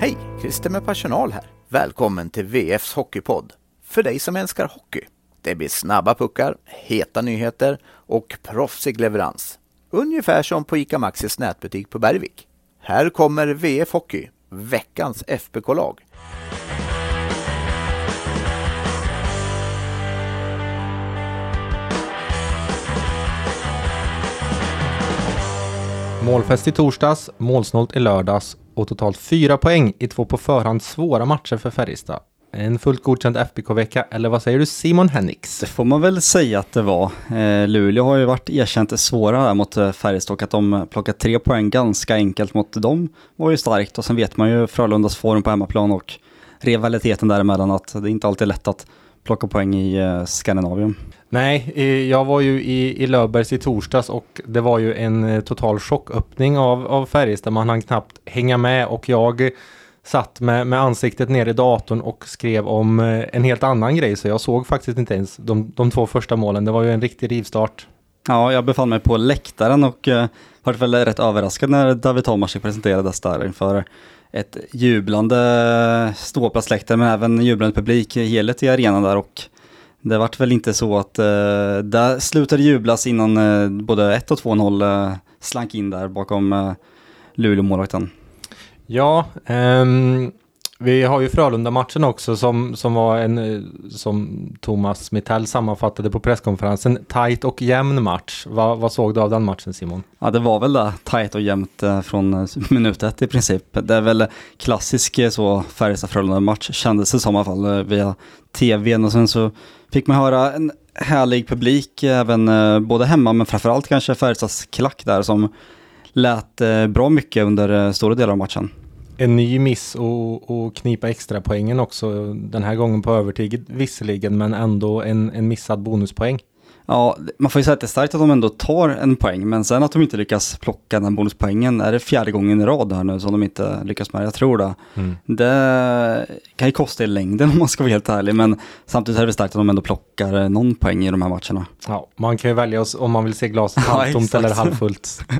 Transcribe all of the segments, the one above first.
Hej! Christer med personal här. Välkommen till VFs Hockeypodd. För dig som älskar hockey. Det blir snabba puckar, heta nyheter och proffsig leverans. Ungefär som på ICA Maxis nätbutik på Bergvik. Här kommer VF Hockey, veckans FBK-lag. Målfest i torsdags, målsnålt i lördags och totalt fyra poäng i två på förhand svåra matcher för Färjestad. En fullt godkänd FBK-vecka, eller vad säger du Simon Hennix? Det får man väl säga att det var. Eh, Luleå har ju varit erkänt svåra här mot eh, Färjestad och att de plockat tre poäng ganska enkelt mot dem var ju starkt och sen vet man ju Frölundas form på hemmaplan och rivaliteten däremellan att det inte alltid är lätt att plocka poäng i eh, Skandinavien. Nej, jag var ju i, i Löfbergs i torsdags och det var ju en eh, total chocköppning av, av Färjestad. Man hann knappt hänga med och jag satt med, med ansiktet ner i datorn och skrev om eh, en helt annan grej så jag såg faktiskt inte ens de, de två första målen. Det var ju en riktig rivstart. Ja, jag befann mig på läktaren och uh, var väl rätt överraskad när David Tomasik presenterades där inför ett jublande ståplatsläktare men även jublande publik i helhet i arenan där och det vart väl inte så att uh, där slutade jublas innan uh, både 1 och 2-0 uh, eh, slank in där bakom uh, Luleå-målvakten. Ja, um, vi har ju Frölunda-matchen också som, som var en, eh, som Thomas Mittell sammanfattade på presskonferensen, tight och jämn match. Va, vad såg du av den matchen Simon? Ja, det var väl det, tight och jämnt eh, från eh, minut ett i princip. Det är väl klassisk så Färjestad-Frölunda-match kändes det som i alla fall via tvn och sen så fick man höra en härlig publik även både hemma men framförallt kanske Färjestads klack där som lät bra mycket under stora delar av matchen en ny miss och, och knipa extra poängen också. Den här gången på övertid visserligen, men ändå en, en missad bonuspoäng. Ja, man får ju säga att det är starkt att de ändå tar en poäng, men sen att de inte lyckas plocka den bonuspoängen, är det fjärde gången i rad här nu som de inte lyckas med? Jag tror det. Mm. Det kan ju kosta i längden om man ska vara helt ärlig, men samtidigt är det starkt att de ändå plockar någon poäng i de här matcherna. Ja, man kan ju välja om man vill se glaset halvtomt eller halvfullt.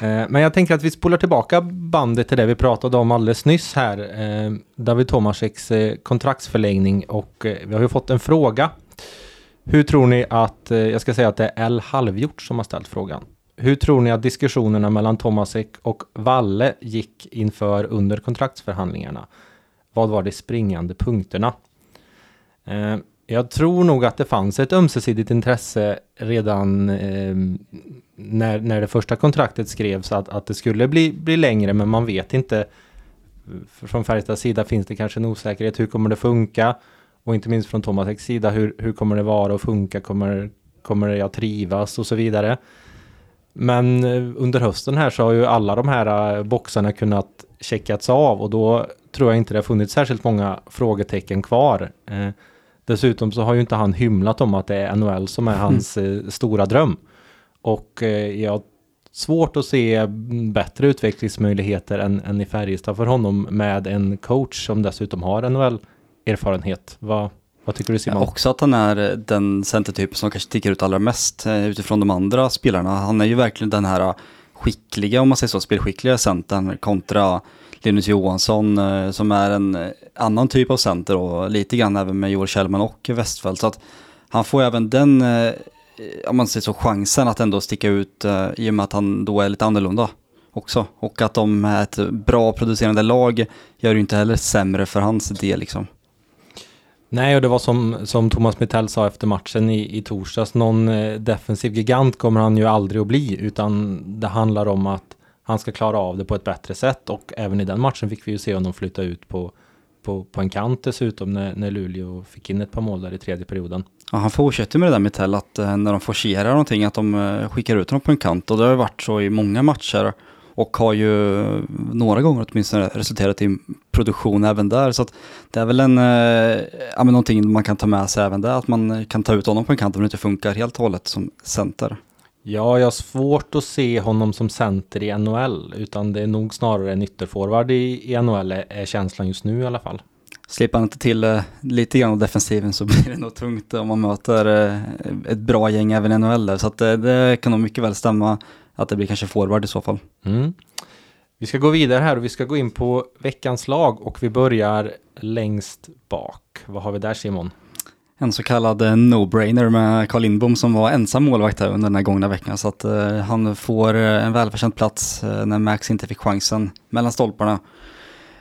Eh, men jag tänker att vi spolar tillbaka bandet till det vi pratade om alldeles nyss här. Eh, David Tomasiks eh, kontraktsförlängning och vi har ju fått en fråga hur tror ni att, eh, jag ska säga att det är L Halvgjort som har ställt frågan. Hur tror ni att diskussionerna mellan Tomasek och Valle gick inför under kontraktsförhandlingarna? Vad var de springande punkterna? Eh, jag tror nog att det fanns ett ömsesidigt intresse redan eh, när, när det första kontraktet skrevs att, att det skulle bli, bli längre, men man vet inte. Från Färjestads sida finns det kanske en osäkerhet. Hur kommer det funka? Och inte minst från X sida, hur, hur kommer det vara och funka? Kommer, kommer jag trivas och så vidare? Men eh, under hösten här så har ju alla de här eh, boxarna kunnat checkats av och då tror jag inte det har funnits särskilt många frågetecken kvar. Eh, dessutom så har ju inte han hymlat om att det är NHL som är hans eh, stora dröm. Och eh, jag har svårt att se bättre utvecklingsmöjligheter än, än i Färjestad för honom med en coach som dessutom har NHL erfarenhet. Vad, vad tycker du Simon? Också att han är den centertypen som kanske sticker ut allra mest eh, utifrån de andra spelarna. Han är ju verkligen den här skickliga, om man säger så, spelskickliga centern kontra Linus Johansson eh, som är en eh, annan typ av center och lite grann även med Joel Kjellman och Westfeldt. Så att han får även den, om man säger så, chansen att ändå sticka ut i och med att han då är lite annorlunda också. Och att de är ett bra producerande lag gör ju inte heller sämre för hans del liksom. Nej, och det var som, som Thomas Mittell sa efter matchen i, i torsdags, någon eh, defensiv gigant kommer han ju aldrig att bli, utan det handlar om att han ska klara av det på ett bättre sätt. Och även i den matchen fick vi ju se honom flytta ut på, på, på en kant dessutom när, när Luleå fick in ett par mål där i tredje perioden. Ja, han fortsätter med det där Mittell att eh, när de forcerar någonting att de eh, skickar ut honom på en kant. Och det har ju varit så i många matcher och har ju några gånger åtminstone resulterat i produktion även där. Så det är väl en, eh, ja, någonting man kan ta med sig även där, att man kan ta ut honom på en kant om det inte funkar helt och hållet som center. Ja, jag har svårt att se honom som center i NHL, utan det är nog snarare en ytterforward i, i NHL är, känslan just nu i alla fall. Slipper han inte till eh, lite grann av defensiven så blir det nog tungt om man möter eh, ett bra gäng även i NHL. Så att, eh, det kan nog mycket väl stämma att det blir kanske forward i så fall. Mm. Vi ska gå vidare här och vi ska gå in på veckans lag och vi börjar längst bak. Vad har vi där Simon? En så kallad eh, no-brainer med Carl Lindbom som var ensam målvakt här under den här gångna veckan. Så att uh, han får uh, en välförtjänt plats uh, när Max inte fick chansen mellan stolparna.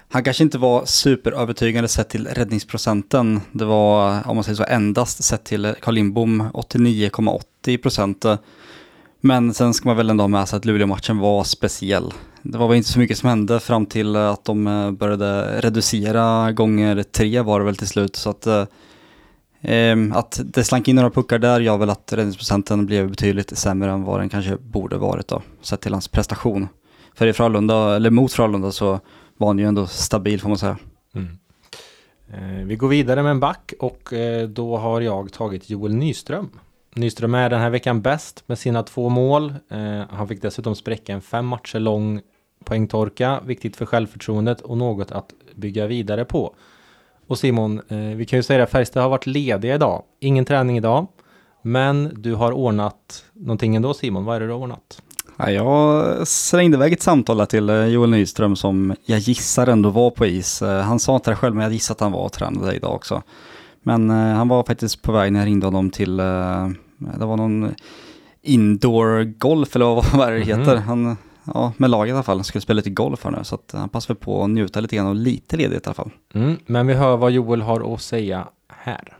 Han kanske inte var superövertygande sett till räddningsprocenten. Det var, om man säger så, endast sett till Carl Lindbom 89,80 procent. Men sen ska man väl ändå ha med sig att Luleå-matchen var speciell. Det var väl inte så mycket som hände fram till eh, att de eh, började reducera gånger tre var det väl till slut. Så att eh, ehm, att det slank in några puckar där gör väl att räddningsprocenten blev betydligt sämre än vad den kanske borde varit då, sett till hans prestation. För i Frölunda, eller mot Frölunda så var han ju ändå stabil får man säga. Mm. Eh, vi går vidare med en back och eh, då har jag tagit Joel Nyström. Nyström är den här veckan bäst med sina två mål. Eh, han fick dessutom spräcka en fem matcher lång poängtorka, viktigt för självförtroendet och något att bygga vidare på. Och Simon, eh, vi kan ju säga att Färjestad har varit lediga idag. Ingen träning idag. Men du har ordnat någonting ändå Simon. Vad är det du har ordnat? Ja, jag slängde iväg ett samtal till eh, Joel Nyström som jag gissar ändå var på is. Eh, han sa inte det själv men jag gissar att han var och tränade idag också. Men eh, han var faktiskt på väg när jag ringde honom till, eh, det var någon indoor golf eller vad, vad det mhm. heter. Mm. Han ja, med laget i alla fall. Han skulle spela lite golf här nu, så att han passar väl på att njuta lite grann och lite ledigt i alla fall. Mm, men vi hör vad Joel har att säga här.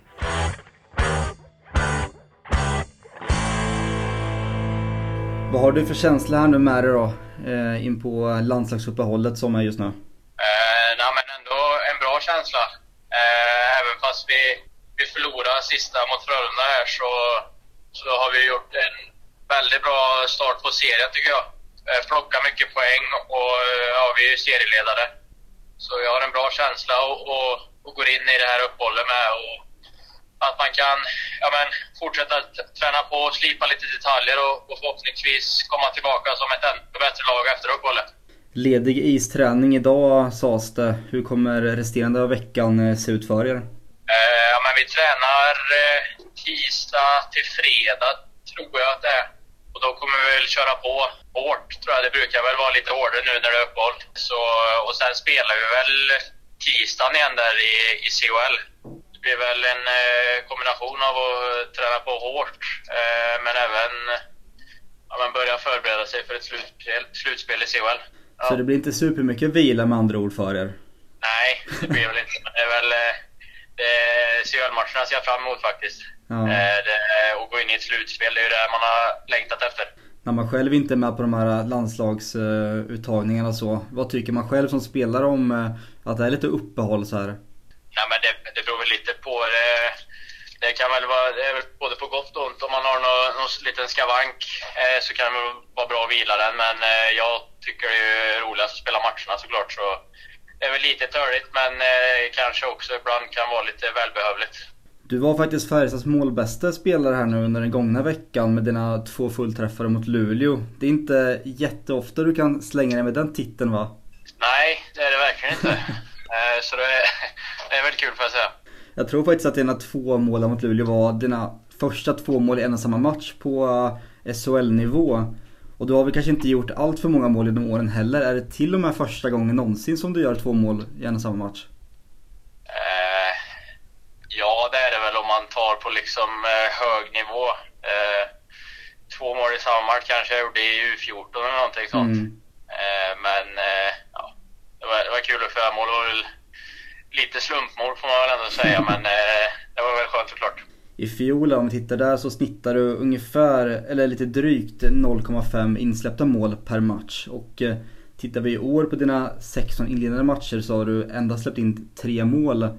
Vad har du för känsla här nu med dig då, eh, in på landslagsuppehållet som är just nu? Eh, nej, men ändå en bra känsla. Eh, även fast vi, vi förlorade sista mot Frölunda här så, så har vi gjort en väldigt bra start på serien tycker jag. Eh, plockar mycket poäng och eh, ja, vi är serieledare. Så jag har en bra känsla och, och, och går in i det här uppehållet med. Och att man kan ja, men, fortsätta träna på och slipa lite detaljer och, och förhoppningsvis komma tillbaka som ett ännu bättre lag efter uppehållet. Ledig isträning idag sades det. Hur kommer resterande av veckan eh, se ut för er? Eh, ja, men vi tränar eh, tisdag till fredag, tror jag att det är. Och då kommer vi väl köra på hårt, tror jag. Det brukar väl vara lite hårdare nu när det är uppehåll. Så, och sen spelar vi väl tisdagen igen där i, i CHL. Det blir väl en eh, kombination av att träna på hårt, eh, men även ja, men börja förbereda sig för ett slutspel, slutspel i CHL. Ja. Så det blir inte supermycket vila med andra ord för er? Nej, det blir väl inte. Men det är väl eh, CHL-matcherna ser jag fram emot faktiskt. Ja. Eh, det, och gå in i ett slutspel, det är ju det man har längtat efter. När man själv inte är med på de här landslagsuttagningarna så, vad tycker man själv som spelare om eh, att det är lite uppehåll så här? Ja, men det, det beror väl lite på. Det, det kan väl vara det både på gott och ont. Om man har någon, någon liten skavank eh, så kan det vara bra att vila den. Men eh, jag tycker det är roligast att spela matcherna såklart. Så det är väl lite törligt men eh, kanske också ibland kan vara lite välbehövligt. Du var faktiskt Färjestads målbästa spelare här nu under den gångna veckan med dina två fullträffare mot Luleå. Det är inte jätteofta du kan slänga dig med den titeln va? Nej, det är det verkligen inte. Eh, så det är, det är väldigt kul får jag säga. Jag tror faktiskt att dina två mål mot Luleå var dina första två mål i en och samma match på eh, SHL-nivå. Och du har väl kanske inte gjort allt för många mål genom åren heller. Är det till och med första gången någonsin som du gör två mål i en och samma match? Eh, ja, det är det väl om man tar på liksom eh, hög nivå. Eh, två mål i samma match kanske jag gjorde i U14 eller någonting sånt. Mm. Eh, men eh, ja, det var, det var kul att få göra mål. Det var väl lite slumpmål får man väl ändå säga, men eh, det var väl skönt såklart. I fjol, om vi tittar där, så snittar du ungefär, eller lite drygt 0,5 insläppta mål per match. Och eh, tittar vi i år på dina 16 inledande matcher så har du endast släppt in tre mål.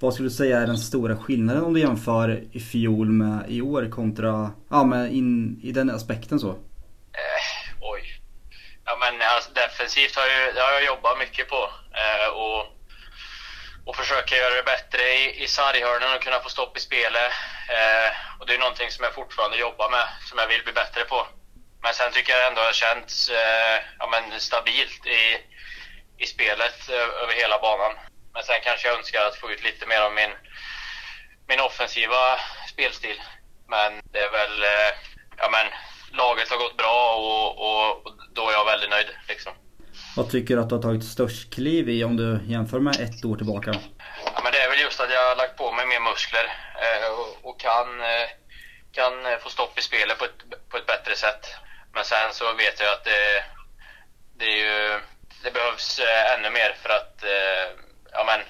Vad skulle du säga är den stora skillnaden om du jämför i fjol med i år kontra, ja men in, i den aspekten så? Eh, oj. Ja men alltså, defensivt har, jag, det har jag jobbat mycket på. Eh, och och försöka göra det bättre i, i sarghörnen och kunna få stopp i spelet. Eh, och det är någonting som jag fortfarande jobbar med, som jag vill bli bättre på. Men sen tycker jag ändå att det har känts eh, ja, men stabilt i, i spelet eh, över hela banan. Men sen kanske jag önskar att få ut lite mer av min, min offensiva spelstil. Men det är väl, eh, ja men laget har gått bra och, och, och, då är jag väldigt nöjd liksom. Vad tycker du att du har tagit störst kliv i om du jämför med ett år tillbaka? Ja, men det är väl just att jag har lagt på mig mer muskler eh, och, och, kan, eh, kan få stopp i spelet på ett, på ett bättre sätt. Men sen så vet jag att det, det, ju, det behövs eh, ännu mer för att eh, ja, men,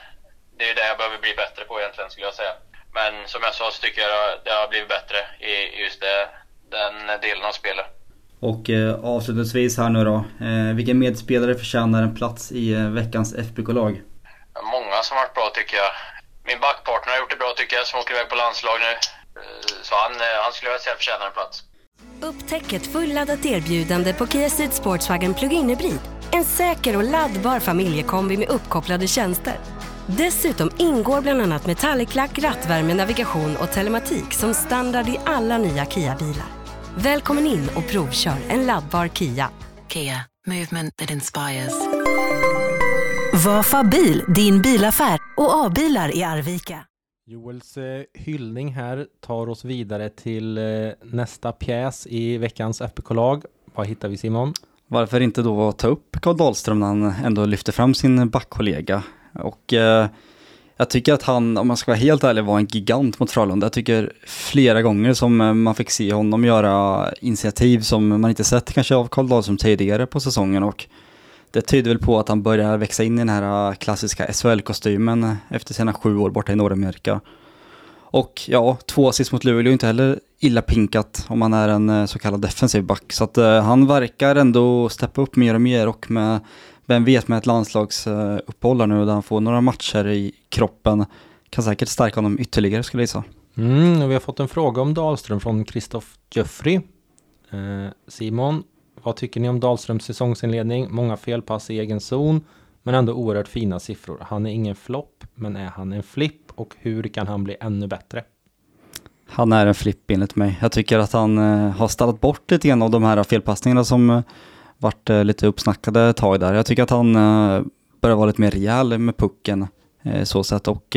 det är det jag behöver bli bättre på egentligen skulle jag säga. Men som jag sa så tycker jag det har blivit bättre i just det, den delen av spelet. Och eh, avslutningsvis här nu då. Eh, vilken medspelare förtjänar en plats i eh, veckans FBK-lag? Många som har varit bra tycker jag. Min backpartner har gjort det bra tycker jag, som åker iväg på landslag nu. Eh, så han, eh, han skulle jag säga förtjänar en plats. Upptäck ett fulladdat erbjudande på Kia Ceed Sportswagen Plug-in Hybrid. En säker och laddbar familjekombi med uppkopplade tjänster. Dessutom ingår bland annat metalliclack, rattvärme, navigation och telematik som standard i alla nya Kia-bilar. Välkommen in och provkör en laddbar Kia. Kia, movement that inspires. Vafa bil, din bilaffär och A-bilar i Arvika. Joels eh, hyllning här tar oss vidare till eh, nästa pjäs i veckans FBK-lag. Vad hittar vi Simon? Varför inte då ta upp Karl Dahlström när han ändå lyfter fram sin backkollega? Och eh, jag tycker att han, om man ska vara helt ärlig, var en gigant mot Frölunda. Jag tycker flera gånger som eh, man fick se honom göra initiativ som man inte sett kanske av Karl Dahlström tidigare på säsongen och det tyder väl på att han börjar växa in i den här eh, klassiska SHL-kostymen efter sina sju år borta i Nordamerika. Och ja, två assist mot Luleå är inte heller illa pinkat om man är en eh, så kallad defensiv back. Så att eh, han verkar ändå steppa upp mer och mer och med vem vet med ett landslagsuppehåll nu där han får några matcher i kroppen kan säkert stärka honom ytterligare skulle jag gissa. Mm, och vi har fått en fråga om Dahlström från Kristoff Göffry. Eh, Simon, vad tycker ni om Dahlströms säsongsinledning? Många felpass i egen zon, men ändå oerhört fina siffror. Han är ingen flopp, men är han en flipp? Och hur kan han bli ännu bättre? Han är en flipp enligt mig. Jag tycker att han eh, har ställt bort lite grann av de här felpassningarna som eh, varit eh, lite uppsnackade ett tag där. Jag tycker att han eh, börjar vara lite mer rejäl med pucken eh, så sätt och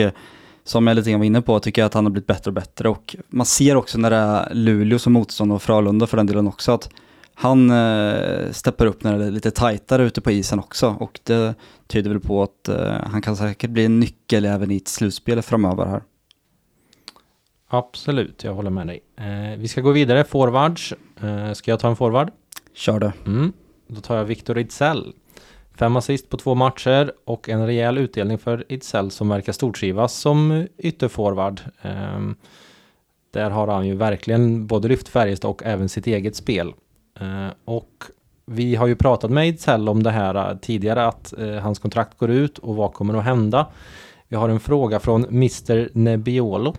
som jag lite grann var inne på tycker jag att han har blivit bättre och bättre och man ser också när det är Luleå som motstånd och Frölunda för den delen också att han eh, steppar upp när det är lite tajtare ute på isen också och det tyder väl på att eh, han kan säkert bli en nyckel även i ett slutspel framöver här. Absolut, jag håller med dig. Eh, vi ska gå vidare, forwards. Eh, ska jag ta en forward? Kör det. Mm. Då tar jag Viktor Idsell. Fem assist på två matcher och en rejäl utdelning för Idsell som verkar stortrivas som ytterforward. Um, där har han ju verkligen både lyft Färjestad och även sitt eget spel. Uh, och vi har ju pratat med Idsell om det här äh, tidigare att uh, hans kontrakt går ut och vad kommer att hända? Vi har en fråga från Mr Nebbiolo.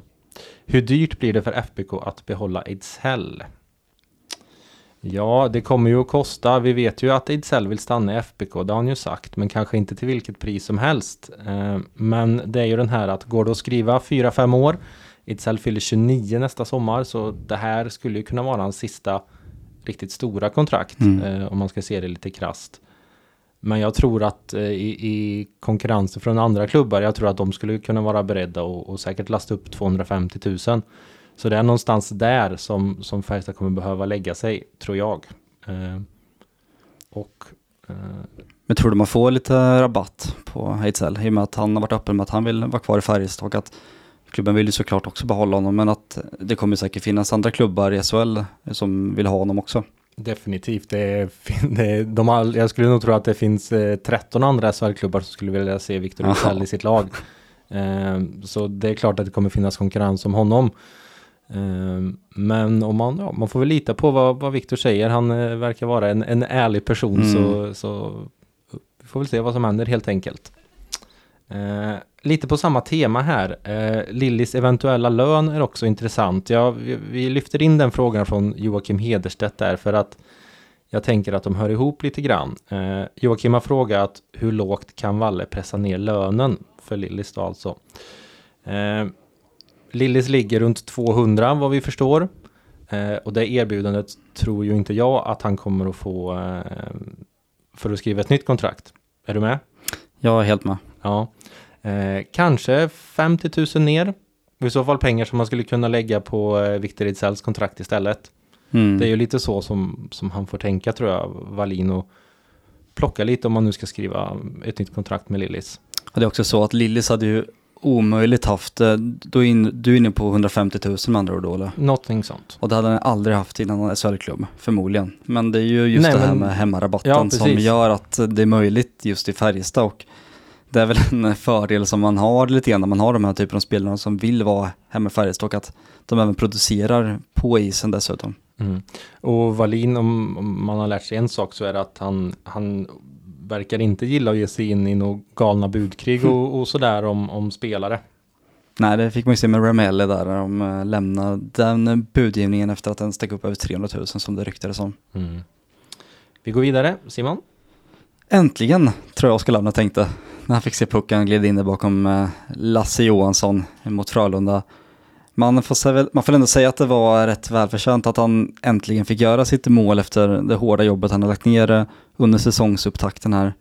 Hur dyrt blir det för FBK att behålla Idsell? Ja, det kommer ju att kosta. Vi vet ju att Ejdsell vill stanna i FBK, det har han ju sagt, men kanske inte till vilket pris som helst. Eh, men det är ju den här att går det att skriva 4-5 år, Ejdsell fyller 29 nästa sommar, så det här skulle ju kunna vara hans sista riktigt stora kontrakt, mm. Eh, om man ska se det lite krast. Men jag tror att eh, i, i konkurrensen från andra klubbar, jag tror att de skulle kunna vara beredda och, och säkert lasta upp 250 000. Så det är någonstans där som, som Färjestad kommer behöva lägga sig, tror jag. Eh, och, eh, Men tror du man får lite rabatt på Heidsell i och med att han har varit öppen med att han vill vara kvar i Färjestad och att klubben vill ju såklart också behålla honom men att det kommer säkert finnas andra klubbar i SHL som vill ha honom också. Definitivt. Det är, det de all, jag skulle nog tro att det finns eh, 13 andra SHL-klubbar som skulle vilja se Victor Heidsell i sitt lag. Eh, så det är klart att det kommer finnas konkurrens om honom. Ehm, men om man, ja, man får väl lita på vad, vad Viktor säger. Han eh, verkar vara en, en ärlig person mm. så, så vi får väl se vad som händer helt enkelt. Uh, lite på samma tema här. Uh, Lillis eventuella lön är också intressant. Ja, vi, vi, lyfter in den frågan från Joakim Hederstedt där för att jag tänker att de hör ihop lite grann. Uh, Joakim har frågat hur lågt kan Valle pressa ner lönen för Lillis då alltså. Lillis ligger runt 200 vad vi förstår. Eh, och det erbjudandet tror ju inte jag att han kommer att få eh, för att skriva ett nytt kontrakt. Är du med? Jag är helt med. Ja. Eh, kanske 50 000 ner. I så fall pengar som man skulle kunna lägga på eh, Victor Edsells kontrakt istället. Mm. Det är ju lite så som, som han får tänka tror jag, Wallin och, plocka lite om man nu ska skriva ett nytt kontrakt med Lillis. Och det är också så att Lillis hade ju omöjligt haft, då in, du är inne på 150 000 med andra ord då eller? Någonting sånt. Och det hade han aldrig haft innan han är SHL-klubb, förmodligen. Men det är ju just Nej, det här men- med hemmarabatten Ja, som gör att det är möjligt just i Färjestad och det är väl en fördel som man har lite grann när man har de här typen av spelarna som vill vara hemma i Färjestad och att de även producerar på isen dessutom. Mm. Och Wallin, om, om man har lärt sig en sak så är det att han, han verkar inte gilla att ge sig in i några galna budkrig och, och sådär om, om spelare. Nej, det fick man ju se med Ramelli där, när de eh, lämnade den budgivningen efter att den stack upp över 300 000 som det ryktades om. Mm. Vi går vidare, Simon. Äntligen, tror jag Oskar Lavner tänkte, när han fick se pucken glida in bakom eh, Lasse Johansson mot Frölunda. Man får, väl- man får ändå säga att det var rätt välförtjänt att han äntligen fick göra sitt mål efter det hårda jobbet han har lagt ner under säsongsupptakten här.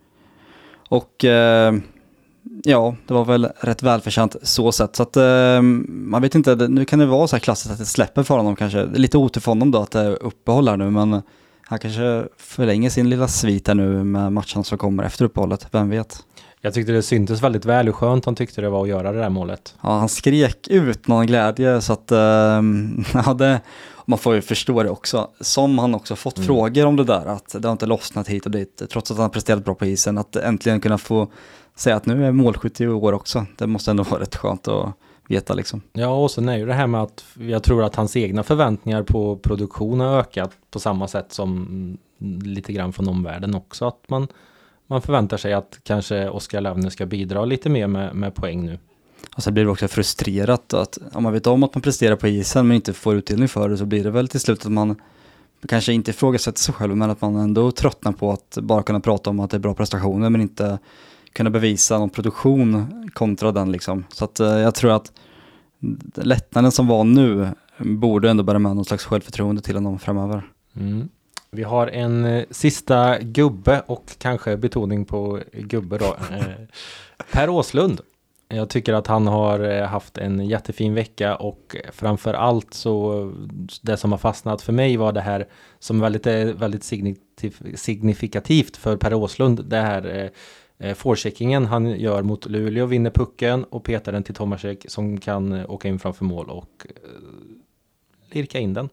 Och eh, ja, det var väl rätt välförtjänt så sett. Så att eh, man vet inte, nu kan det vara så här klassiskt att det släpper för honom kanske. Det är lite otur för honom då att det är uppehåll här nu, men han kanske förlänger sin lilla svit här nu med matchen som kommer efter uppehållet, vem vet? Jag tyckte det syntes väldigt väl hur skönt han tyckte det var att göra det där målet. Ja, han skrek ut någon glädje så att, ehm, ja det, man får ju förstå det också. Som han också fått Mm. frågor om det där, att det har inte lossnat hit och dit, trots att han har presterat bra på isen, att äntligen kunna få säga att nu är målskytt i år också. Det måste ändå vara rätt skönt att veta liksom. Ja, och sen är ju det här med att jag tror att hans egna förväntningar på produktion har ökat på samma sätt som lite grann från omvärlden också. Att man, man förväntar sig att kanske Oskar Lavner ska bidra lite mer med, med poäng nu. Och sen blir det också frustrerat att om man vet om att man presterar på isen men inte får utdelning för det så blir det väl till slut att man kanske inte ifrågasätter sig själv men att man ändå tröttnar på att bara kunna prata om att det är bra prestationer men inte kunna bevisa någon produktion kontra den liksom. Så att eh, jag tror att lättnaden som var nu borde ändå bära med någon slags självförtroende till honom framöver. Mm. Vi har en eh, sista gubbe och kanske betoning på gubbe då. Eh, per Åslund. Jag tycker att han har eh, haft en jättefin vecka och framför allt så det som har fastnat för mig var det här som väldigt, väldigt signifikativt för Per Åslund. Det här eh, forecheckingen han gör mot Luleå, vinner pucken och petar den till Tomasek som kan åka in framför mål och eh, lirka in den.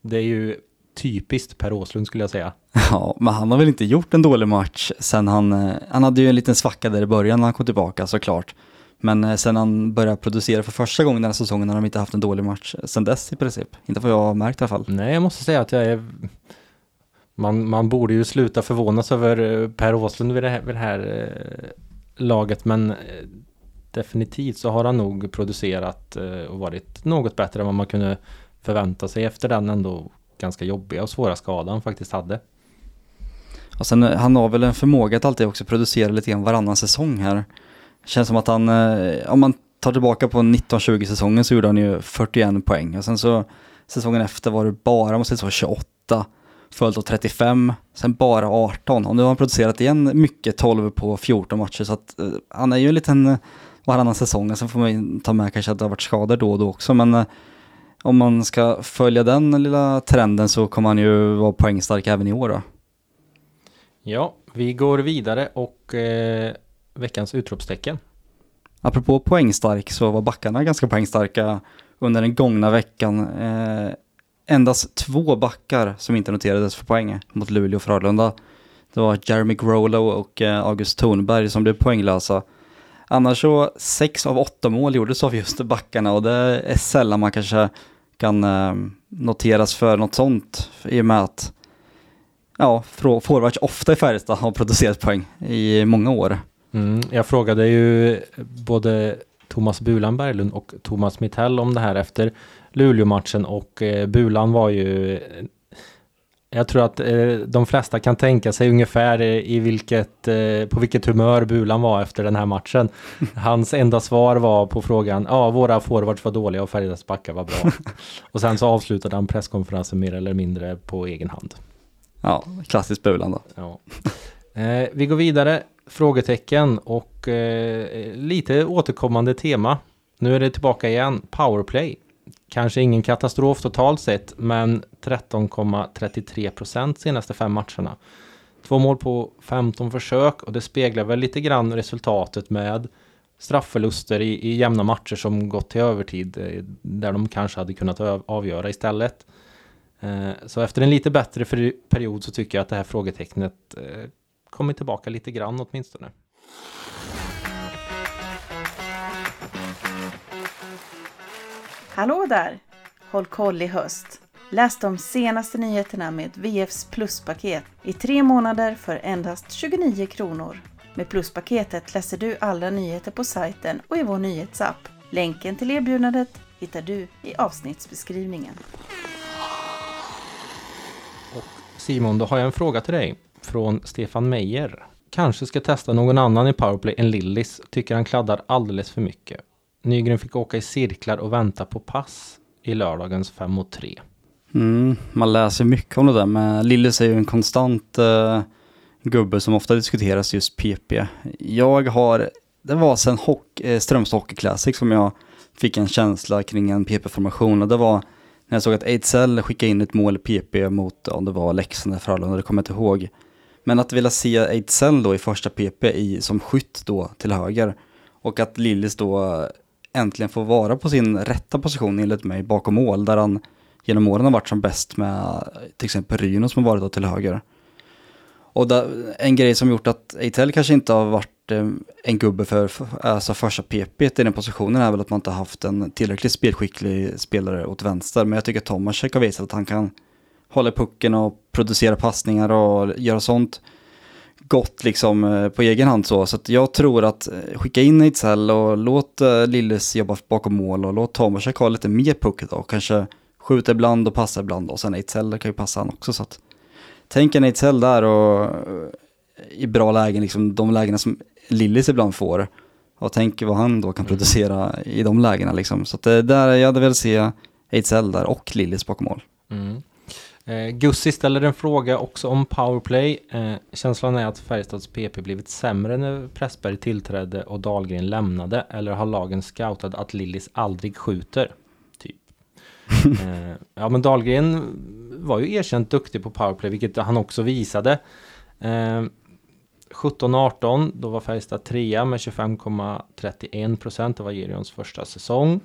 Det är ju typiskt Per Åslund skulle jag säga. Ja, men han har väl inte gjort en dålig match sen han, eh, han hade ju en liten svacka där i början när han kom tillbaka såklart. Men eh, sen han började producera för första gången den här säsongen har de inte haft en dålig match sen dess i princip. Inte vad jag har märkt i alla fall. Nej, jag måste säga att jag är... Man, man borde ju sluta förvånas över eh, Per Åslund vid det här, vid det här eh, laget, men eh, definitivt så har han nog producerat eh, och varit något bättre än vad man kunde förvänta sig efter den ändå ganska jobbiga och svåra skadan han faktiskt hade. Och sen eh, han har väl en förmåga att alltid också producera lite grann varannan säsong här. Känns som att han, eh, om man tar tillbaka på 19-20 säsongen så gjorde han ju 41 poäng. Och sen så säsongen efter var det bara, måste säga, 28. Följt av 35, sen bara 18. Och nu har han producerat igen mycket, 12 på 14 matcher. Så att eh, han är ju en liten varannan säsong. Sen får man ju ta med kanske att det har varit skador då och då också. Men om man ska följa den lilla trenden så kommer han ju vara poängstark även i år då. Ja, vi går vidare och eh, veckans utropstecken. Apropå poängstark så var backarna ganska poängstarka under den gångna veckan. Eh, endast två backar som inte noterades för poäng mot Luleå och Frölunda. Det var Jeremy Grolo och eh, August Thornberg som blev poänglösa. Annars så sex av åtta mål gjordes av just backarna och det är sällan man kanske kan eh, noteras för något sånt i och med att ja, forwards ofta i Färjestad har producerat poäng i många år. Mm, jag frågade ju både Thomas Bulan Berglund och Thomas Mittell om det här efter Luleå-matchen och eh, Bulan var ju jag tror att eh, de flesta kan tänka sig ungefär eh, i vilket, eh, på vilket humör Bulan var efter den här matchen. Hans enda svar var på frågan, ja våra forwards var dåliga och Färjestads backar var bra. och sen så avslutade han presskonferensen mer eller mindre på egen hand. Ja, klassiskt Bulan då. Ja. Eh, vi går vidare. Frågetecken och eh, lite återkommande tema. Nu är det tillbaka igen. Powerplay. Kanske ingen katastrof totalt sett, men 13,33 procent senaste fem matcherna. Två mål på 15 försök och det speglar väl lite grann resultatet med straffförluster i, i jämna matcher som gått till övertid eh, där de kanske hade kunnat avgöra istället. Eh, så efter en lite bättre period så tycker jag att det här frågetecknet eh, kommer tillbaka lite grann åtminstone. Hallå där! Håll koll i höst. Läs de senaste nyheterna med VFs pluspaket i tre månader för endast 29 kronor. Med pluspaketet läser du alla nyheter på sajten och i vår nyhetsapp. Länken till erbjudandet hittar du i avsnittsbeskrivningen. Och Simon, då har jag en fråga till dig från Stefan Meijer. Kanske ska testa någon annan i powerplay än Lillis. Tycker han kladdar alldeles för mycket. Nygren fick åka i cirklar och vänta på pass i lördagens 5 mot 3. Mm, man läser mycket om det där, men Lillis är ju en konstant uh, gubbe som ofta diskuteras just PP. Jag har, det var sen hock, eh, Strömstad Hockey Classic som jag fick en känsla kring en PP-formation och det var när jag såg att Ejdsell skickade in ett mål PP mot, om det var Leksand eller Frölunda, det kommer jag inte ihåg. Men att vilja se Ejdsell då i första PP i, som skytt då till höger och att Lillis då äntligen får vara på sin rätta position enligt mig bakom mål där han genom åren har varit som bäst med till exempel Ryno som har varit då till höger. Och där, en grej som gjort att Eitel kanske inte har varit eh, en gubbe för, alltså första PP i den positionen är väl att man inte har haft en tillräckligt spelskicklig spelare åt vänster. Men jag tycker att Tomasek har visat att han kan hålla pucken och producera passningar och göra sånt gott liksom eh, på egen hand så. Så jag tror att eh, skicka in Eitel och låt Lilles jobba bakom mål och låt Tomasek ha lite mer puck då. Kanske skjuta ibland och passa ibland och sen Eitel kan ju passa han också. Så att tänk en Ejdsell där och i bra lägen, liksom de lägena som Lillis ibland får. Och tänk vad han då kan mm. producera i de lägena liksom. Så att där, jag hade velat se Ejdsell där och Lillis bakom mål. Mm. Eh, Gussi ställer en fråga också om powerplay. Eh, känslan är att Färjestads PP blivit sämre när Pressberg tillträdde och Dahlgren lämnade. Eller har lagen scoutat att Lillis aldrig skjuter? Typ. eh, ja men Dahlgren var ju erkänt duktig på powerplay, vilket han också visade. Eh, 17-18, då var Färjestad trea med 25,31 procent. Det var Gerions första säsong.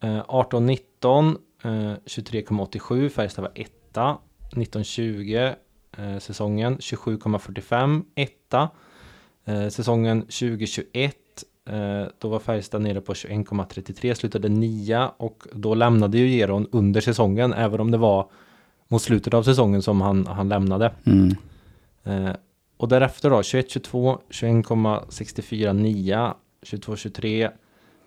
Eh, 18-19, eh, 23,87. Färjestad var etta. 19-20 eh, säsongen 27,45 etta. Eh, säsongen 2021 eh, då var Färjestad nere på 21,33, slutade nia och då lämnade ju Geron under säsongen, även om det var mot slutet av säsongen som han, han lämnade. Mm. Eh, och därefter då 21-22, 21,64 9, 22-23,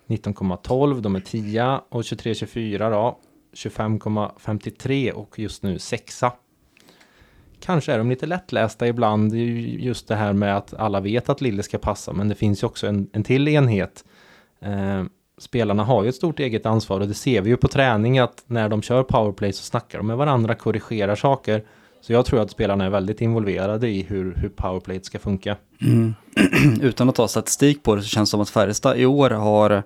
19,12, de är 10 och 23-24 då 25,53 och just nu 6. Kanske är de lite lättlästa ibland, just det här med att alla vet att Lille ska passa, men det finns ju också en, en till enhet eh, spelarna har ju ett stort eget ansvar och det ser vi ju på träning att när de kör powerplay så snackar de med varandra, korrigerar saker. Så jag tror att spelarna är väldigt involverade i hur, hur powerplayet ska funka. Mm. Utan att ta statistik på det så känns det som att Färjestad i år har,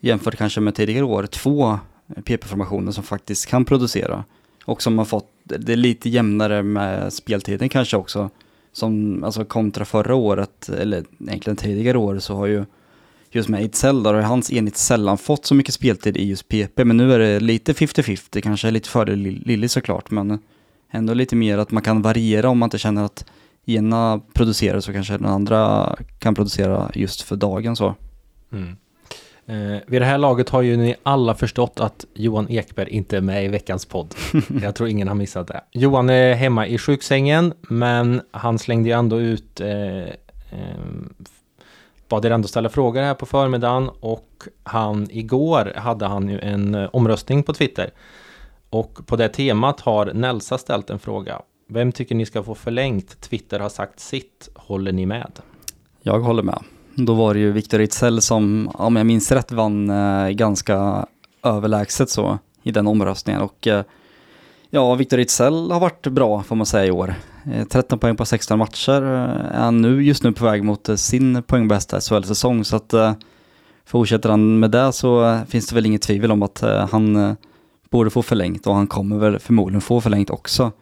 jämfört kanske med tidigare år, två PP-formationen som faktiskt kan producera. Och som har fått, det är lite jämnare med speltiden kanske också. Som, alltså kontra förra året, eller egentligen tidigare år, så har ju just med Ejdsell där har hans enhet sällan fått så mycket speltid i just PP, men nu är det lite 50-50, kanske lite fördel Lilly såklart, men ändå lite mer att man kan variera om man inte känner att ena producerar så kanske den andra kan producera just för dagen så. Mm. Eh, vid det här laget har ju ni alla förstått att Johan Ekberg inte är med i veckans podd. Jag tror ingen har missat det. Johan är hemma i sjuksängen, men han slängde ju ändå ut eh, eh, bad er ändå ställa frågor här på förmiddagen och han igår hade han ju en eh, omröstning på Twitter. Och på det temat har Nelsa ställt en fråga. Vem tycker ni ska få förlängt? Twitter har sagt sitt. Håller ni med? Jag håller med. Då var det ju Viktor Ritzell som, om jag minns rätt, vann eh, ganska överlägset så i den omröstningen. Och eh, ja, Viktor Ritzell har varit bra får man säga i år. Eh, 13 poäng på 16 matcher är han nu just nu på väg mot sin poängbästa SHL-säsong. Så att fortsätter han med det så finns det väl inget tvivel om att han borde få förlängt och han kommer väl förmodligen få förlängt också.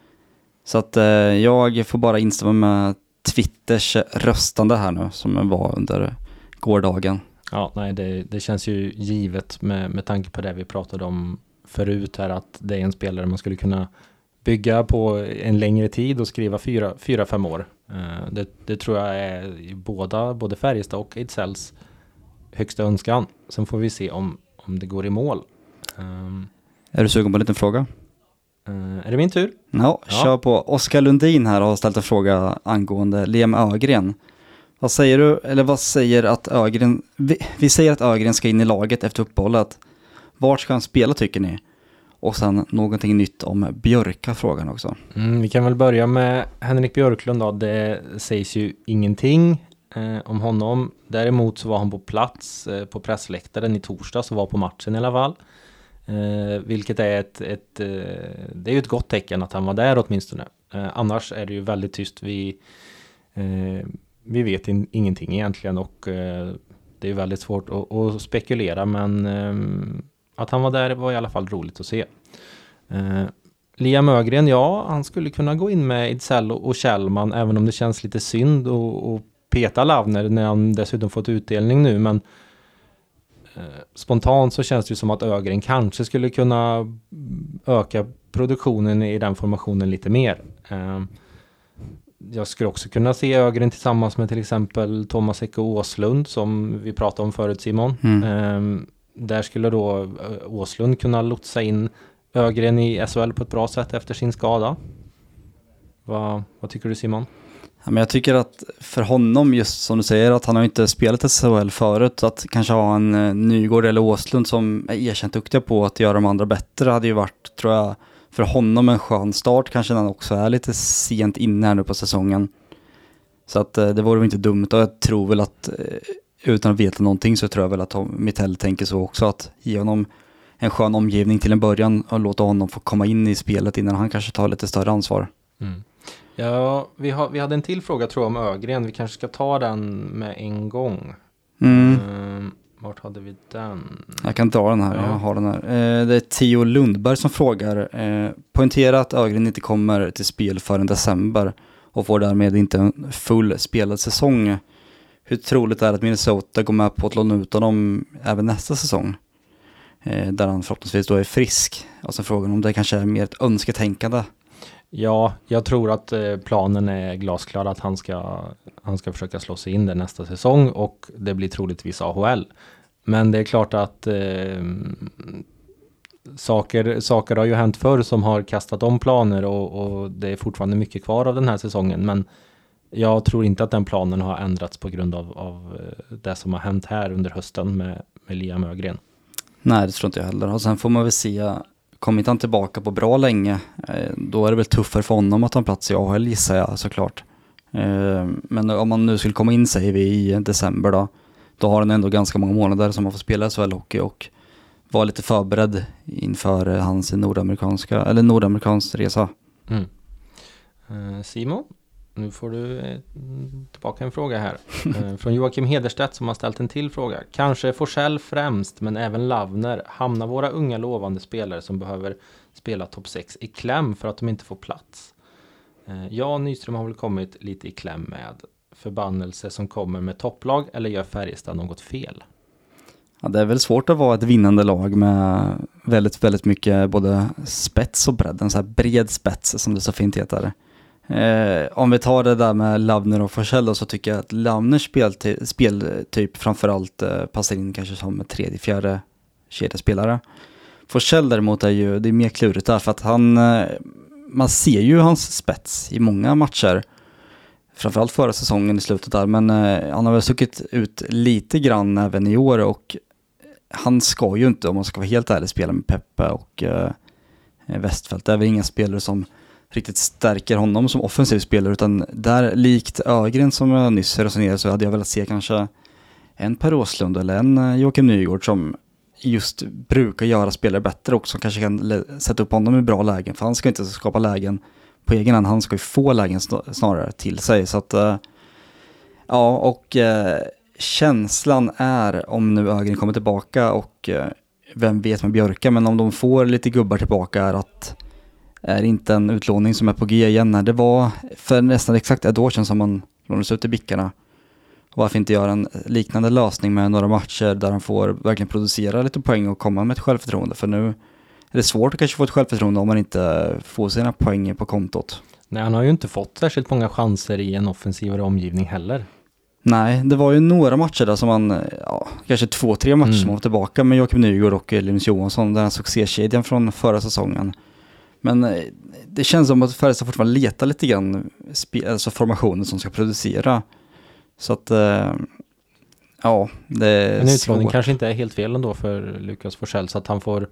Så att jag får bara instämma med Twitters röstande här nu som var under gårdagen. Ja, nej, det, det känns ju givet med, med tanke på det vi pratade om förut här att det är en spelare man skulle kunna bygga på en längre tid och skriva fyra, fyra fem år. Uh, det, det, tror jag är i båda, både Färjestad och Ejdsälls högsta önskan. Sen får vi se om, om det går i mål. Um, är du sugen på en liten fråga? Uh, är det min tur? No, ja, kör på. Oskar Lundin här har ställt en fråga angående Liam Ögren. Vad säger du, eller vad säger att Ögren, vi, vi säger att Ögren ska in i laget efter uppehållet. Vart ska han spela tycker ni? Och sen någonting nytt om Björka frågan också. Mm, vi kan väl börja med Henrik Björklund då. Det sägs ju ingenting eh, om honom. Däremot så var han på plats eh, på pressläktaren i torsdags och var på matchen i alla fall. Eh, vilket är ett, ett eh, det är ju ett gott tecken att han var där åtminstone. Eh, annars är det ju väldigt tyst. Vi, eh, vi vet in, ingenting egentligen och eh, det är väldigt svårt att, att spekulera men eh, att han var där var i alla fall roligt att se. Eh, Liam Ögren, ja, han skulle kunna gå in med Idsell och Kjellman även om det känns lite synd att peta Lavner när han dessutom fått utdelning nu men Eh, spontant så känns det ju som att Ögren kanske skulle kunna öka produktionen i den formationen lite mer. Eh, jag skulle också kunna se Ögren tillsammans med till exempel Thomas Ecke Åslund som vi pratade om förut Simon. Mm. Eh, där skulle då Åslund kunna lotsa in Ögren i SHL på ett bra sätt efter sin skada. Vad, vad tycker du Simon? Ja, men jag tycker att för honom, just som du säger, att han har inte spelat SHL förut, att kanske ha en eh, Nygård eller Åslund som är erkänt duktiga på att göra de andra bättre hade ju varit, tror jag, för honom en skön start kanske när han också är lite sent inne här nu på säsongen. Så att eh, det vore väl inte dumt och jag tror väl att eh, utan att veta någonting så tror jag väl att Mittell tänker så också att ge honom en skön omgivning till en början och låta honom få komma in i spelet innan han kanske tar lite större ansvar. Mm. Ja, vi, har, vi hade en till fråga tror jag om Ögren. Vi kanske ska ta den med en gång. Mm. Um, vart hade vi den? Jag kan dra den här, ja. jag har den här. Eh, det är Theo Lundberg som frågar. Eh, poängtera att Ögren inte kommer till spel förrän december och får därmed inte en full spelad säsong. Hur troligt är det att Minnesota går med på att låna ut honom även nästa säsong? Eh, där han förhoppningsvis då är frisk. Och sen frågan om det kanske är mer ett önsketänkande Ja, jag tror att eh, planen är glasklar att han ska, han ska försöka slå sig in där nästa säsong och det blir troligtvis AHL. Men det är klart att eh, saker, saker har ju hänt förr som har kastat om planer och, och, det är fortfarande mycket kvar av den här säsongen. Men jag tror inte att den planen har ändrats på grund av, av eh, det som har hänt här under hösten med, med Liam Ögren. Nej, det tror inte jag heller. Och sen får man väl se Kommer inte han tillbaka på bra länge, eh, då är det väl tuffare för honom att ta en plats i AHL gissar jag såklart. Eh, men om man nu skulle komma in säger vi i december då, då har han ändå ganska många månader som man får spela SHL-hockey och vara lite förberedd inför eh, hans nordamerikanska, eller nordamerikansk resa. Mm. Simon? Nu får du eh, tillbaka en fråga här. Eh, från Joakim Hederstedt som har ställt en till fråga. Kanske Forsell främst, men även Lavner. Hamnar våra unga lovande spelare som behöver spela topp 6 i kläm för att de inte får plats? Eh, ja, Nyström har väl kommit lite i kläm med förbannelse som kommer med topplag eller gör Färjestad något fel? Ja, det är väl svårt att vara ett vinnande lag med väldigt, väldigt mycket både spets och bredd. En så här bred spets som det så fint heter. Eh, om vi tar det där med Lavner och Forsell så tycker jag att Lavners speltyp, speltyp framförallt eh, passar in kanske som tredje, fjärde kedjespelare. Forsell däremot är ju, det är mer klurigt där för att han, eh, man ser ju hans spets i många matcher. Framförallt förra säsongen i slutet där, men eh, han har väl stuckit ut lite grann även i år och han ska ju inte, om man ska vara helt ärlig, spela med Peppe och eh, Westfält. Det är väl inga spelare som riktigt stärker honom som offensiv spelare utan där likt Ögren som jag nyss resonerade så hade jag velat se kanske en Per Åslund eller en eh, Joakim Nygård som just brukar göra spelare bättre och som kanske kan sätta upp honom i bra lägen för han ska inte skapa lägen på egen hand, han ska ju få lägen snarare till sig. Så att eh, ja och eh, känslan är om nu Ögren kommer tillbaka och vem vet med Björka men om de får lite gubbar tillbaka är att är inte en utlåning som är på G igen. Det var för nästan exakt ett år sedan som man lånades ut i Bickarna. Varför inte göra en liknande lösning med några matcher där han får verkligen producera lite poäng och komma med ett självförtroende. För nu är det svårt att kanske få ett självförtroende om man inte får sina poäng på kontot. Nej, han har ju inte fått särskilt många chanser i en offensivare omgivning heller. Nej, det var ju några matcher där som man, ja, kanske två, tre matcher mm. som var tillbaka med Joakim Nygård och Linus Johansson, den här succékedjan från förra säsongen. Men eh, det känns som att Färjestad fortfarande letar lite grann, alltså formationen som ska producera. Så att, eh, ja, det är En utlåning kanske inte är helt fel ändå för Lukas Forsell, så att han får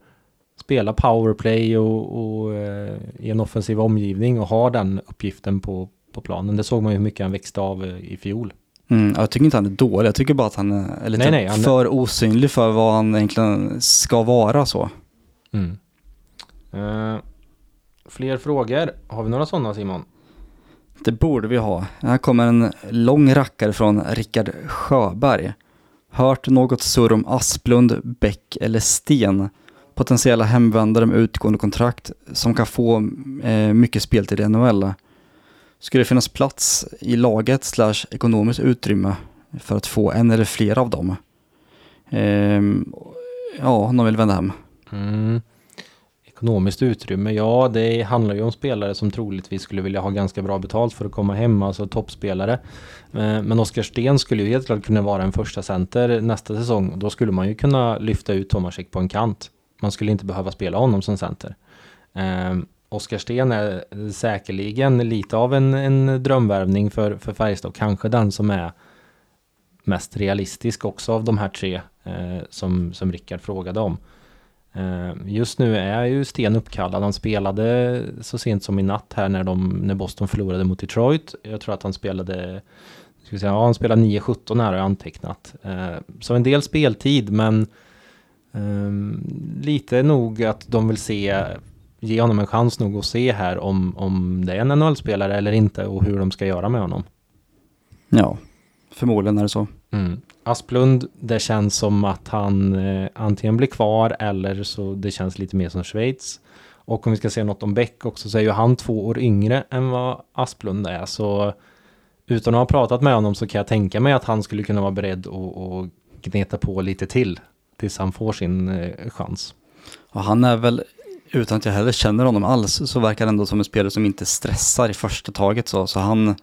spela powerplay och, och eh, i en offensiv omgivning och ha den uppgiften på, på planen. Det såg man ju hur mycket han växte av i fjol. Mm, jag tycker inte han är dålig, jag tycker bara att han är lite nej, nej, han... för osynlig för vad han egentligen ska vara så. Mm. Uh, fler frågor? Har vi några sådana Simon? Det borde vi ha. Här kommer en lång rackare från Rickard Sjöberg. Hört något surr om Asplund, Bäck eller Sten? Potentiella hemvändare med utgående kontrakt som kan få eh, mycket speltid i NHL. Skulle det finnas plats i laget slash ekonomiskt utrymme för att få en eller fler av dem? Ehm, ja, de vill vända hem. Mm. Ekonomiskt utrymme, ja det handlar ju om spelare som troligtvis skulle vilja ha ganska bra betalt för att komma hem, alltså toppspelare. Eh, men Oskar Sten skulle ju helt klart kunna vara en första center nästa säsong. Då skulle man ju kunna lyfta ut Tomasek på en kant. Man skulle inte behöva spela honom som center. Eh, Oskar Sten är säkerligen lite av en, en drömvärvning för, för Färjestad. Kanske den som är mest realistisk också av de här tre eh, som, som Rickard frågade om. Eh, just nu är ju Sten uppkallad. Han spelade så sent som i natt här när, de, när Boston förlorade mot Detroit. Jag tror att han spelade ska säga, ja, han spelade 9-17 här har jag antecknat. Eh, så en del speltid men Um, lite nog att de vill se ge honom en chans nog att se här om, om det är en NHL-spelare eller inte och hur de ska göra med honom. Ja, förmodligen är det så. Mm. Asplund, det känns som att han eh, antingen blir kvar eller så det känns lite mer som Schweiz. Och om vi ska säga något om Beck också så är ju han två år yngre än vad Asplund är. Så utan att ha pratat med honom så kan jag tänka mig att han skulle kunna vara beredd att gneta på lite till tills han får sin eh, chans. Och han är väl utan att jag heller känner honom alls så verkar han ändå som en spelare som inte stressar i första taget så, så han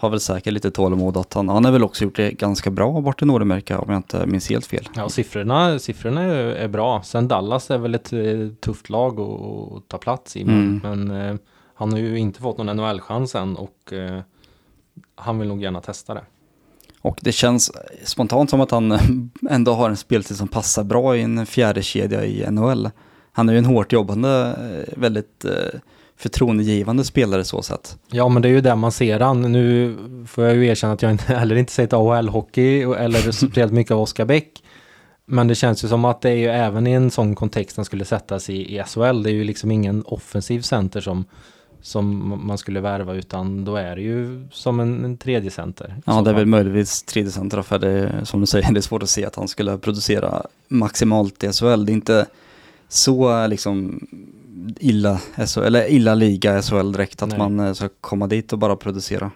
har väl säkert lite tålamod att han, han har väl också gjort det ganska bra bort i Nordamerika om jag inte minns helt fel. Ja, siffrorna, siffrorna är, bra. Sen Dallas är väl ett eh, tufft lag att, ta plats i, mm. men eh, han har ju inte fått någon NHL-chans än och eh, han vill nog gärna testa det. Och det känns spontant som att han ändå har en speltid som passar bra i en fjärde kedja i NHL han är ju en hårt jobbande, eh, väldigt eh, förtroendegivande spelare så sett. Ja, men det är ju där man ser han. Nu får jag ju erkänna att jag inte, heller inte sett AHL-hockey eller speciellt mycket av Oskar Bäck. Men det känns ju som att det är ju även i en sån kontext han skulle sättas i, i SHL. Det är ju liksom ingen offensiv center som, som man skulle värva utan då är det ju som en, en tredje center. Ja, det är väl möjligtvis tredje center för det som du säger, det är svårt att se att han skulle producera maximalt i SHL. Det är inte så liksom illa, eller illa liga SHL direkt att Nej. man eh, ska komma dit och bara producera.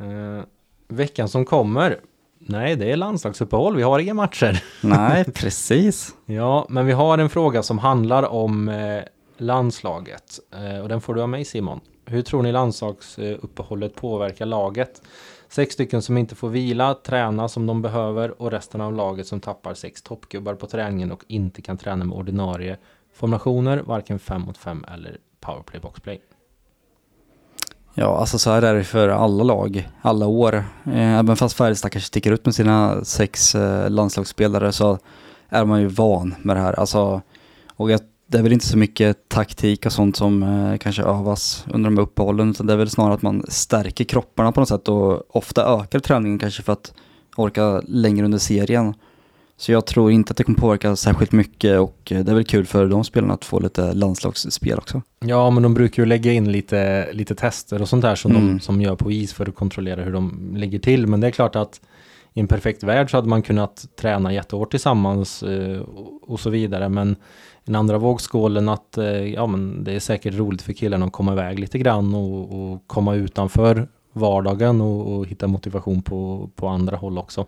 Uh, veckan som kommer, nej det är landslagsuppehåll, vi har inga matcher. Nej, precis. ja, men vi har en fråga som handlar om eh, landslaget eh, och den får du av mig Simon. Hur tror ni landslagsuppehållet påverkar laget? Sex stycken som inte får vila, träna som de behöver och resten av laget som tappar sex toppgubbar på träningen och inte kan träna med ordinarie formationer, varken 5 mot 5 eller powerplay boxplay. Ja, alltså så här är det för alla lag, alla år. Eh, även fast Färjestad kanske sticker ut med sina sex eh, landslagsspelare så är man ju van med det här. Alltså, och det är väl inte så mycket taktik och sånt som eh, kanske övas under de här uppehållen, utan det är väl snarare att man stärker kropparna på något sätt och ofta ökar träningen kanske för att orka längre under serien. Så jag tror inte att det kommer påverka särskilt mycket och det är väl kul för de spelarna att få lite landslagsspel också. Ja, men de brukar ju lägga in lite, lite tester och sånt där som mm. de som gör på is för att kontrollera hur de ligger till. Men det är klart att i en perfekt värld så hade man kunnat träna jättehårt tillsammans eh, och, så vidare. Men den andra vågskålen att eh, ja, men det är säkert roligt för killarna att komma iväg lite grann och, och komma utanför vardagen och, och, hitta motivation på, på andra håll också.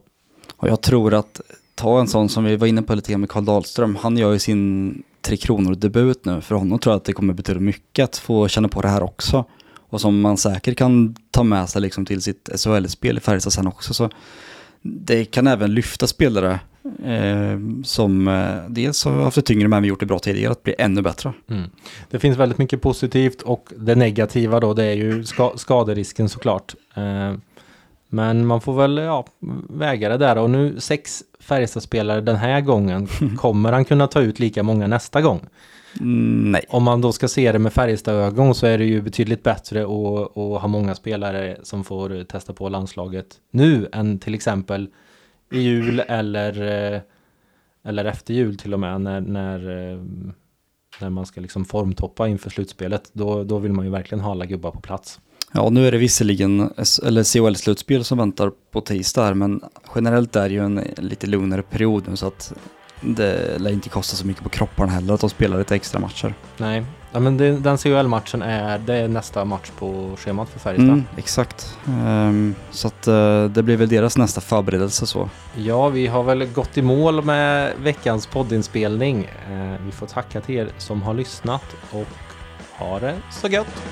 Och jag tror att ta en sån som vi var inne på lite grann med Karl Dahlström, han gör ju sin Tre Kronor-debut nu. För honom tror jag att det kommer betyda mycket att få känna på det här också. Och som man säkert kan ta med sig liksom till sitt SHL-spel i Färjestad sen också. Så det kan även lyfta spelare eh, som eh, dels har haft det tyngre men vi gjort det bra tidigare att bli ännu bättre. Mm. Det finns väldigt mycket positivt och det negativa då det är ju ska skaderisken såklart. Eh, men man får väl ja, väga det där och nu sex Färjestad-spelare den här gången. Kommer han kunna ta ut lika många nästa gång? Mm, nej. Om man då ska se det med Färjestad-ögon så är det ju betydligt bättre att, att ha många spelare som får testa på landslaget nu än till exempel i jul eller, eh, eller efter jul till och med när, när, eh, när man ska liksom formtoppa inför slutspelet. Då, då vill man ju verkligen ha alla gubbar på plats. Ja, nu är det visserligen eller CHL-slutspel som väntar på tisdag här, men generellt är det ju en lite lugnare period nu så att det lär inte kosta så mycket på kropparna heller att de spelar lite extra matcher. Nej, ja, men det, den CHL-matchen är, det är nästa match på schemat för Färjestad. Mm, exakt. Um, så att uh, det blir väl deras nästa förberedelse så. Ja, vi har väl gått i mål med veckans poddinspelning. Uh, vi får tacka till er som har lyssnat och ha det så gött!